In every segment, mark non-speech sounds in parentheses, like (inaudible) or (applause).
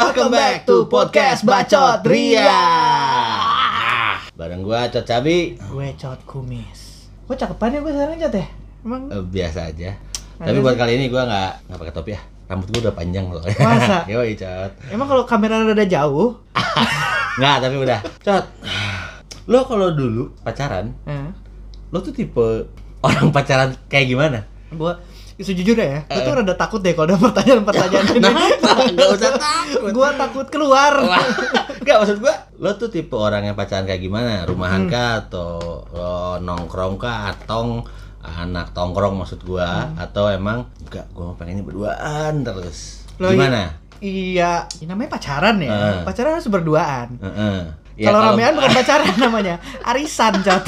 Welcome back to podcast Bacot Ria. Nah, bareng gua Cot Cabi. Gue cot kumis. Gue cakepan ya gue sekarang cot ya? Emang Eh, biasa aja. Tapi buat kali ini gua nggak nggak pakai topi ya. Rambut gua udah panjang loh. Masa? (laughs) Yoi, Cot. emang kalau kamera rada jauh, (laughs) Nggak, tapi udah. Cot. Lo kalau dulu pacaran, eh, lo tuh tipe orang pacaran kayak gimana? gue sejujurnya ya, gue tuh rada takut deh kalau ada pertanyaan-pertanyaan (laughs) ini. Kenapa? Nggak usah takut. gue takut keluar. Enggak (laughs) maksud gua lo tuh tipe orang yang pacaran kayak gimana? Rumahan kah atau lo nongkrong kah atau anak tongkrong maksud gua atau emang enggak gua mau pengennya berduaan terus. Gimana? Iya, ini namanya pacaran ya. Eh. Pacaran harus berduaan. Heeh. Ya, kalau ramean (laughs) bukan pacaran namanya, arisan cot.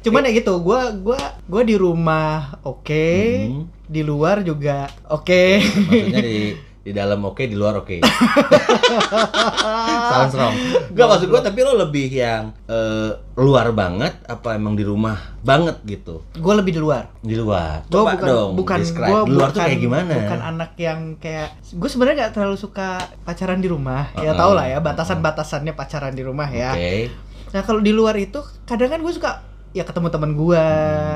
Cuman ya gitu, gue gua gua di rumah oke, Hmm. di luar juga oke. maksudnya di di dalam oke di luar oke. (laughs) Sounds wrong. Enggak maksud gua tapi lo lebih yang eh, luar banget apa emang di rumah banget gitu? Gue lebih di luar. Di luar. Gua Coba bukan dong bukan describe. gua di luar bukan, tuh kayak gimana? Bukan anak yang kayak gue sebenarnya nggak terlalu suka pacaran di rumah. Ya Uh-uh. tau lah ya batasan-batasannya pacaran di rumah ya. Oke. Nah kalau di luar itu kadang kan gue suka ya ketemu teman gue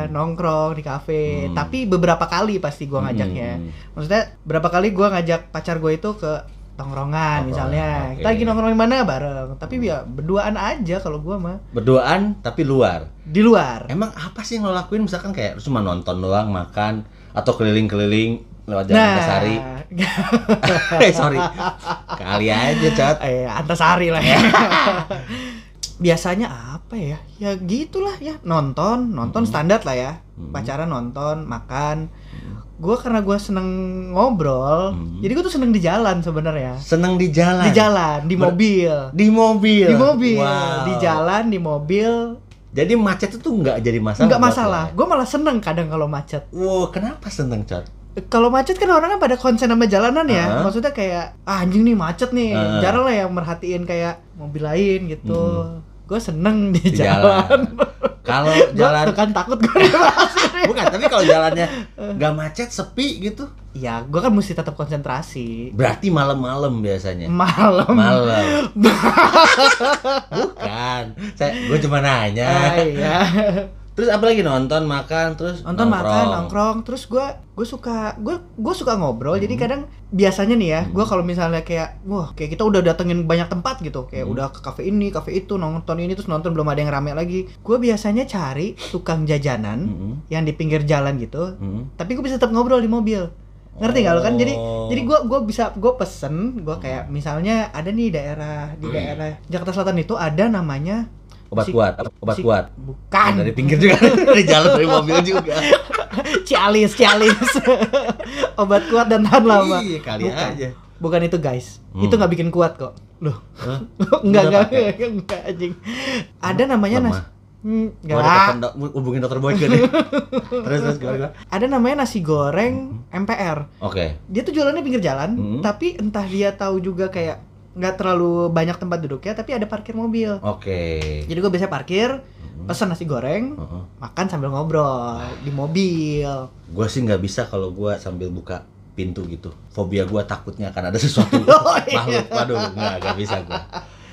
nongkrong di kafe. Hmm. Tapi beberapa kali pasti gue ngajaknya. Hmm. Maksudnya berapa kali gue ngajak pacar gue itu ke tongkrongan Tongkrongan, misalnya. oke. Kita lagi nongkrong di mana bareng. Tapi ya berduaan aja kalau gue mah Berduaan tapi luar. di luar. Emang apa sih yang lo lakuin misalkan kayak cuma nonton doang, makan atau keliling-keliling lewat jalan Nah, Antasari? (laughs) Eh sorry, kali aja cat. eh Antasari lah ya. (laughs) Biasanya apa ya? Ya gitulah ya, nonton, nonton Mhm. standar lah ya. Mhm. Pacaran nonton, makan. Gua karena gua seneng ngobrol, Mhm. jadi gua tuh seneng di jalan sebenarnya. Seneng di jalan. Di jalan, di Ber- mobil. Di mobil. Di mobil, Wow. di jalan, di mobil. Jadi macet itu nggak jadi masalah. Enggak buat masalah. ya? Gua malah seneng kadang kalau macet. Wow, kenapa seneng cat? Kalau macet kan orang kan pada konsen sama jalanan ya. Heeh. Maksudnya kayak ah, anjing nih macet nih. Heeh. Jarang lah yang merhatiin kayak mobil lain gitu. Gue seneng di, Di jalan. jalan. Kalau Jalan kan takut gue (laughs) bukan, tapi kalau jalannya nggak macet, sepi gitu, Ya, gue kan mesti tetap konsentrasi. berarti malam-malam biasanya. Malam. Malam. (laughs) Bukan. Saya gue cuma nanya. Ah, iya. Terus apa lagi? Nonton, makan, terus Nonton makan nongkrong. terus gue gue suka gue gue suka ngobrol. Jadi kadang biasanya nih ya gue kalau misalnya kayak wah kayak kita udah datengin banyak tempat gitu. Kayak Hmm. udah ke kafe ini kafe itu nonton ini terus nonton belum ada yang rame lagi. Gue biasanya cari tukang jajanan Mm-mm. yang di pinggir jalan gitu Mm. tapi gue bisa tetap ngobrol di mobil. Ngerti nggak lo kan? Jadi Oh. jadi gue gua bisa gue pesen gue kayak misalnya ada nih daerah di daerah Jakarta Selatan itu ada namanya Obat kuat, obat kuat. bukan Dari pinggir juga, (laughs) dari jalan dari mobil juga. (laughs) Cialis Cialis (laughs) obat kuat dan tahan lama Iya, kali Bukan. aja. bukan itu guys Hmm. itu nggak bikin kuat kok loh enggak pakai? enggak anjing ada namanya nasi Hmm, dok- hubungin dokter Boyke deh. terus terus gimana? ada namanya nasi goreng MPR Oke. dia tuh jualannya pinggir jalan Hmm. tapi entah dia tahu juga kayak nggak terlalu banyak tempat duduknya tapi ada parkir mobil Oke. jadi gue biasa parkir Hmm. pesan nasi goreng Heeh. makan sambil ngobrol di mobil Gua sih nggak bisa kalau gua sambil buka pintu gitu. Fobia gua takutnya akan ada sesuatu (laughs) Oh, iya. makhluk. Waduh, nggak nggak bisa gua.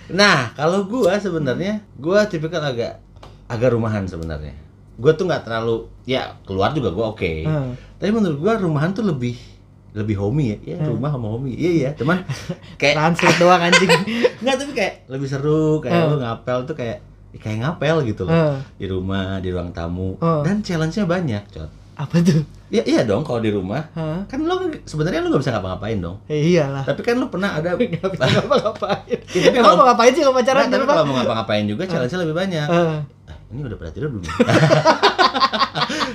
Nah, kalau gua sebenarnya gua tipikal agak agak rumahan sebenarnya. Gua tuh nggak terlalu ya keluar juga gua oke. Hmm. Tapi menurut gua rumahan tuh lebih lebih homey ya. Ya, Hmm. rumah sama homey. Iya iya. Cuman (laughs) kayak translate doang anjing (laughs) Enggak, tapi kayak lebih seru kayak Hmm. lu ngapel tuh kayak kayak ngapel gitu loh. Hmm. Di rumah, di ruang tamu. Hmm. Dan challenge-nya banyak, Cot. apa tuh Ya iya dong kalau di rumah. Hah? Kan lo sebenarnya lu nggak bisa ngapa-ngapain dong. Ya iyalah Tapi kan lu pernah ada (laughs) nggak bisa ngapa-ngapain Ya, tapi kalau- mau ngapain sih kalau pacaran Nggak, tapi kalau mau ngapa-ngapain juga challenge-nya lebih banyak. Eh, Ah, ini udah pernah tidur belum?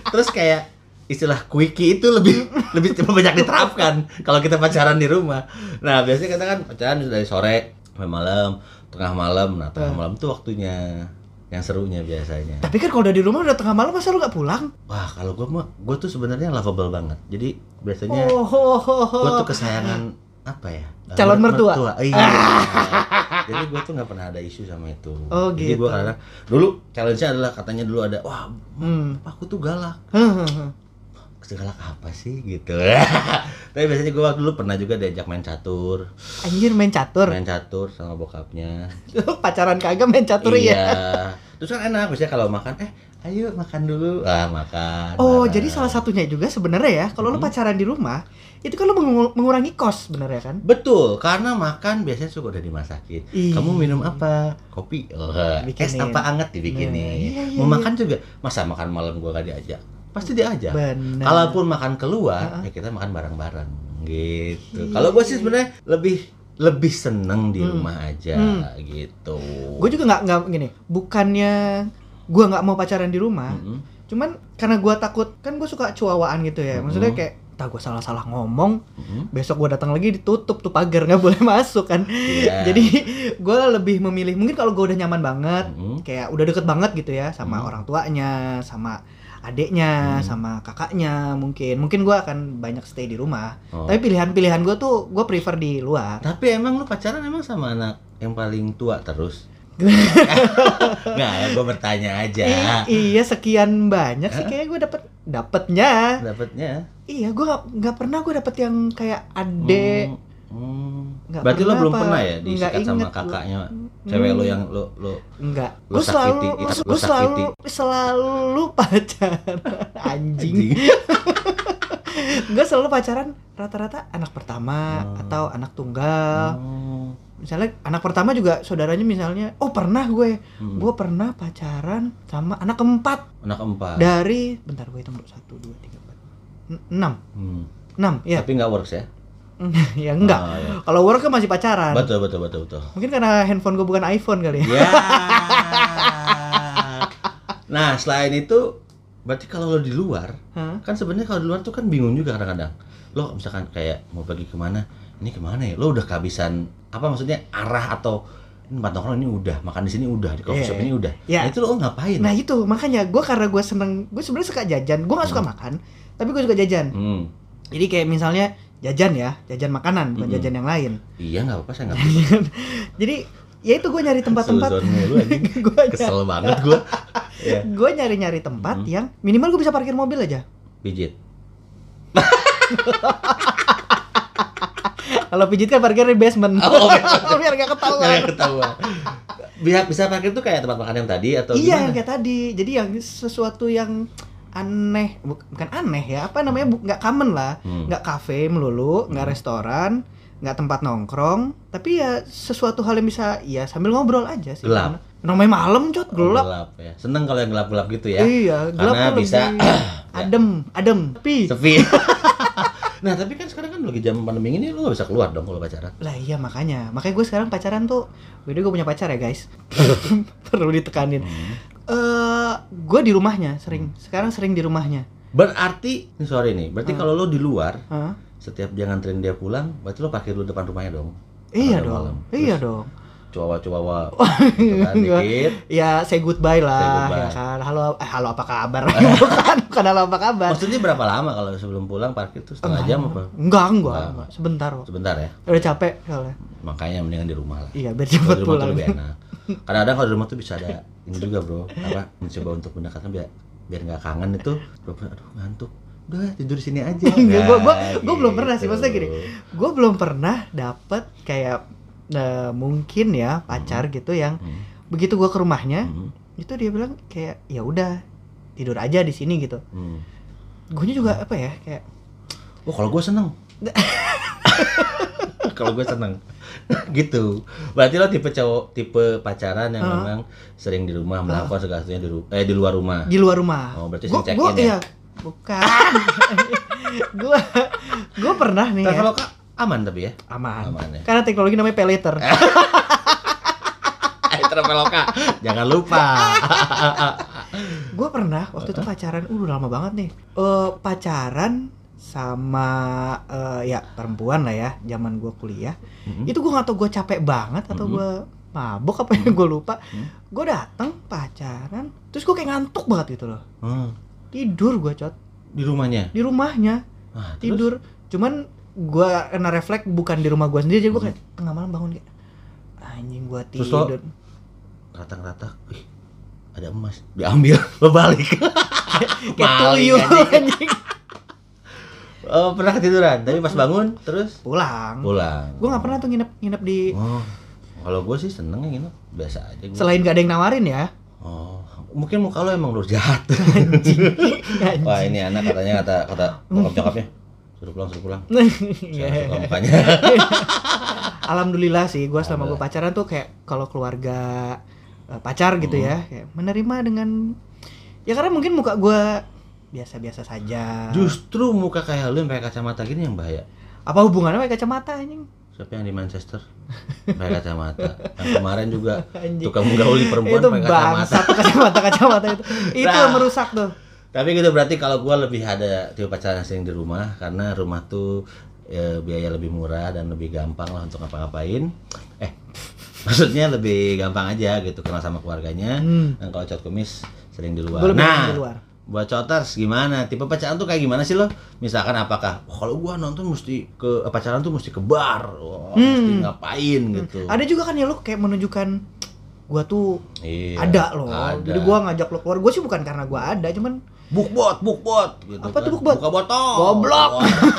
Terus kayak istilah quickie itu lebih (laughs) lebih banyak diterapkan kalau kita pacaran di rumah. Nah, biasanya kita kan pacaran dari sore sampai malam, tengah malam. Nah, tengah malam tuh waktunya yang serunya biasanya. tapi kan kalau udah di rumah udah tengah malam masa lu nggak pulang Wah, kalau gua mah gua tuh sebenarnya lovable banget. Jadi biasanya oh, ho, ho, ho. gua tuh kesayangan apa ya? Calon mertua? Iya. (laughs) Jadi gue tuh nggak pernah ada isu sama itu. Oh, Jadi gitu. gue karena dulu challenge-nya adalah katanya dulu ada wah Hmm. aku tuh galak. Hehehe. Segalak apa sih gitu (laughs) tapi biasanya gue waktu dulu pernah juga diajak main catur Anjir main catur. main catur sama bokapnya Lu (laughs) pacaran kagak main catur iya ya. terus kan enak biasanya kalau makan eh ayo makan dulu ah makan Oh, bareng. jadi salah satunya juga sebenarnya ya, kalau lu Hmm. pacaran di rumah, itu kan lu mengu- mengurangi kos sebenarnya kan? Betul, karena makan biasanya suka udah dimasakin. Iya. Kamu minum apa? Kopi. Oh, es apa anget dibikinin. Nah, iya, iya, Mau iya. makan juga, masa makan malam gua gak diajak? Pasti diajak. Benar. Kalaupun makan keluar, Ha-ha. ya kita makan bareng-bareng gitu. Iya, Kalau iya, sih sebenarnya lebih lebih seneng di Hmm. rumah aja Hmm. gitu. Gue juga nggak nggak gini, bukannya gue nggak mau pacaran di rumah, Mm-mm. cuman karena gue takut kan gue suka cuawaan gitu ya, maksudnya kayak tak gue salah-salah ngomong, Mm-mm. besok gue datang lagi ditutup tuh pagar nggak boleh (laughs) masuk kan. Iya. (laughs) Jadi gue lebih memilih mungkin kalau gue udah nyaman banget, Mm-mm. kayak udah deket banget gitu ya sama Hmm. orang tuanya, sama adeknya, Hmm. sama kakaknya mungkin. Mungkin gue akan banyak stay di rumah. Oh. Tapi pilihan-pilihan gue tuh gue prefer di luar. Tapi emang lu pacaran emang sama anak yang paling tua terus? (laughs) Nggak, ya gue bertanya aja. I- iya sekian banyak sih kayak gue dapet dapetnya. Dapatnya. Iya gue nggak nggak pernah gue dapet yang kayak ade. Hmm, hmm. Berarti lo belum apa? pernah ya disikat sama kakaknya Hmm. cewek lo yang lo lo Enggak. Lu Gue selalu sakiti, gua- lu gua selalu selalu pacaran (laughs) anjing. (laughs) gue selalu pacaran rata-rata anak pertama Hmm. atau anak tunggal. Oh. Misalnya anak pertama juga saudaranya misalnya, oh pernah gue, Hmm. gue pernah pacaran sama anak keempat Anak empat. dari, bentar gue hitung dulu satu dua tiga empat En- enam Hmm. enam ya Tapi nggak works ya? (laughs) ya enggak. Oh, iya. Kalau work kan masih pacaran. Betul betul betul betul. Mungkin karena handphone gue bukan iPhone kali ya. Ya. (laughs) nah selain itu, berarti kalau lo di luar, Hah? kan sebenarnya kalau di luar tuh kan bingung juga kadang-kadang. Lo misalkan kayak mau pergi ke mana, ini ke mana ya? Lo udah kehabisan apa maksudnya arah atau ini tempat nongkrong ini udah, makan di sini udah, di coffee shop ini udah. Iya. Nah, itu lo ngapain? Nah itu makanya gue karena gue seneng, gue sebenarnya suka jajan. Gue nggak suka Hmm. makan, tapi gue suka jajan. Hmm. Jadi kayak misalnya jajan ya, jajan makanan bukan Mm-mm. jajan yang lain. Iya nggak apa-apa saya nggak (laughs) Jadi ya itu gue nyari tempat-tempat. (laughs) Gue Kesel banget gua. (laughs) Ya, gue nyari-nyari tempat Mm-mm. yang minimal gue bisa parkir mobil aja. pijit. Kalau pijit kan parkir di basement. Oh, biar gak ketahuan. Nggak ketahuan. Bisa bisa parkir tuh kayak tempat makan yang tadi atau Iya gimana? yang kayak tadi. Jadi yang sesuatu yang aneh, bu- bukan aneh ya, apa namanya nggak common lah, Hmm. nggak kafe melulu, nggak Hmm. restoran, nggak tempat nongkrong, tapi ya sesuatu hal yang bisa ya sambil ngobrol aja sih. Gelap. Namanya malam cot Oh, gelap. ya. Seneng kalau yang gelap-gelap gitu ya. Iya, gelap Karena bisa (clears throat) adem, adem. Tapi sepi. (laughs) nah, tapi kan sekarang kan lagi jam pandemi ini lu gak bisa keluar dong kalau pacaran. lah iya makanya, makanya gue sekarang pacaran tuh, gue gue punya pacar ya guys, (laughs) (laughs) perlu ditekanin. Hmm. Gue di rumahnya sering, sekarang sering di rumahnya. Berarti, sorry nih, berarti Hmm. kalau lu di luar, Hah? setiap dia nganterin dia pulang, berarti lu parkir dulu depan rumahnya dong. Iya dong, malam. iya Terus dong. Cuawa-cuawa (laughs) gitu kan dikit. Ya say goodbye lah, Say goodbye. ya kan. Halo, eh, halo apa kabar? bukan, (laughs) bukan halo apa kabar. Maksudnya berapa lama kalau sebelum pulang parkir tuh setengah Enggak. jam apa? Enggak, enggak, Enggak. enggak. Sebentar kok. Sebentar ya. Udah capek soalnya. Makanya mendingan di rumah lah. Iya, biar di rumah tuh pulang. lebih enak. (laughs) Kadang-kadang kalau di rumah tuh bisa ada ini juga bro, apa mencoba untuk mendekatkan biar biar nggak kangen itu. Bro, aduh ngantuk. Udah tidur di sini aja. Enggak, gua- gua- Nah, gua belum pernah sih, gitu. maksudnya gini. Gue belum pernah dapet kayak eh, mungkin ya pacar gitu yang Hmm, begitu gue ke rumahnya hmm, itu dia bilang kayak ya udah tidur aja di sini gitu. hmm. Gue juga apa ya kayak Oh kalau gue seneng. (laughs) kalau gue seneng. (laughs) gitu. Berarti lo tipe cowok tipe pacaran yang Hah? memang sering di rumah melakukan segala sesuatunya di eh di luar rumah. di luar rumah. Oh, berarti Gua- sing check gua- in ya? iya, bukan. (laughs) gue gue pernah nih ya. Traveloka aman tapi ya. aman. Aman ya. Karena teknologi namanya pay later. (laughs) Eh Traveloka, jangan lupa. (laughs) gue pernah waktu itu pacaran, uh, udah lama banget nih. Eh pacaran sama eh, ya perempuan lah ya, zaman gue kuliah. Hmm. Itu gue nggak tau gue capek banget atau Mhm. gue mabok apa yang gue lupa. Hmm. Gue datang pacaran, terus gue kayak ngantuk banget gitu loh. Hmm. Tidur gue cot Di rumahnya. di rumahnya Ah, terus? tidur. Cuman gue kena refleks bukan di rumah gue sendiri, jadi gue Hmm. kayak tengah malam bangun kayak anjing gue tidur. Ratak-ratak. Ih, ada emas. Diambil, (laughs) lo balik. (laughs) Kayak tuyul anjing. anjing. (laughs) Oh, pernah ketiduran, tapi pas bangun terus Pulang. pulang. Gue nggak pernah tuh nginep nginep di Oh, kalau gue sih seneng ya gitu, biasa aja gue. selain gak ada yang nawarin ya. Oh, mungkin muka lo emang udah jahat. Anjing. Wah ini anak katanya kata kata bokap nyokapnya suruh pulang suruh pulang. (laughs) Suka mukanya. (laughs) Alhamdulillah sih, gue selama gue pacaran tuh kayak kalau keluarga eh, pacar gitu Hmm. ya, kayak menerima dengan ya karena mungkin muka gue biasa-biasa saja. Justru muka kayak lu yang pakai kacamata gini yang bahaya. Apa hubungannya pakai kacamata anjing? Siapa yang di Manchester? Pakai kacamata. Yang kemarin juga (laughs) Anjing. tukang menggauli perempuan pakai kacamata. kacamata kacamata itu. Itu Nah. yang merusak tuh. Tapi gitu berarti kalau gua lebih ada tipe pacaran sering di rumah karena rumah tuh ya, biaya lebih murah dan lebih gampang lah untuk ngapa-ngapain. Eh, (laughs) maksudnya lebih gampang aja gitu kenal sama keluarganya. Hmm. Dan kalau cowok kumis sering di luar. Gua nah, di luar. buat coters gimana? Tipe pacaran tuh kayak gimana sih lo? Misalkan apakah "Wah, kalau gua nonton mesti ke pacaran tuh mesti ke bar, mesti Hmm. ngapain gitu. Ada juga kan ya lo kayak menunjukkan gua tuh Iya, ada loh. ada. Jadi gua ngajak lo keluar. Gue sih bukan karena gua ada, cuman bukbot, bukbot gitu. Apa tuh kan. bukbot? Buka botol. Goblok.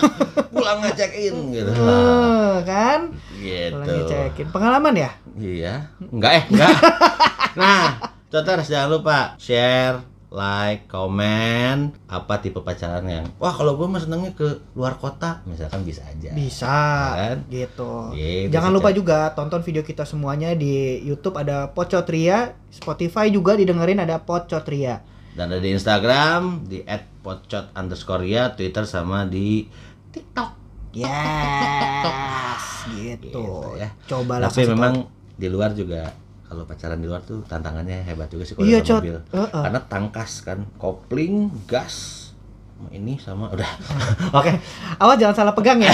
(laughs) Pulang ngecek in gitu. eh, kan Gitu. Kalau ngecekin pengalaman ya. Iya. Enggak eh, enggak. (laughs) nah, Coters jangan lupa share, like, komen apa tipe pacaran yang wah kalau gue mah senengnya ke luar kota misalkan bisa aja Bisa Kan? gitu. Gitu Jangan lupa Cak. juga tonton video kita semuanya di YouTube ada Pocotria, Spotify juga didengerin ada Pocotria. Dan ada di Instagram di @pocot underscore ya Twitter sama di TikTok Yes, gitu. Gitu ya. Cobalah tapi kasih memang di luar juga kalau pacaran di luar tuh tantangannya hebat juga sih kalau Iya, mobil Heeh. karena tangkas kan kopling gas ini sama udah. (laughs) Oke, awas jangan salah pegang ya. (laughs)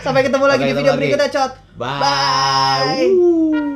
Sampai ketemu lagi Sampai di video lagi. berikutnya, Cot. bye, Bye.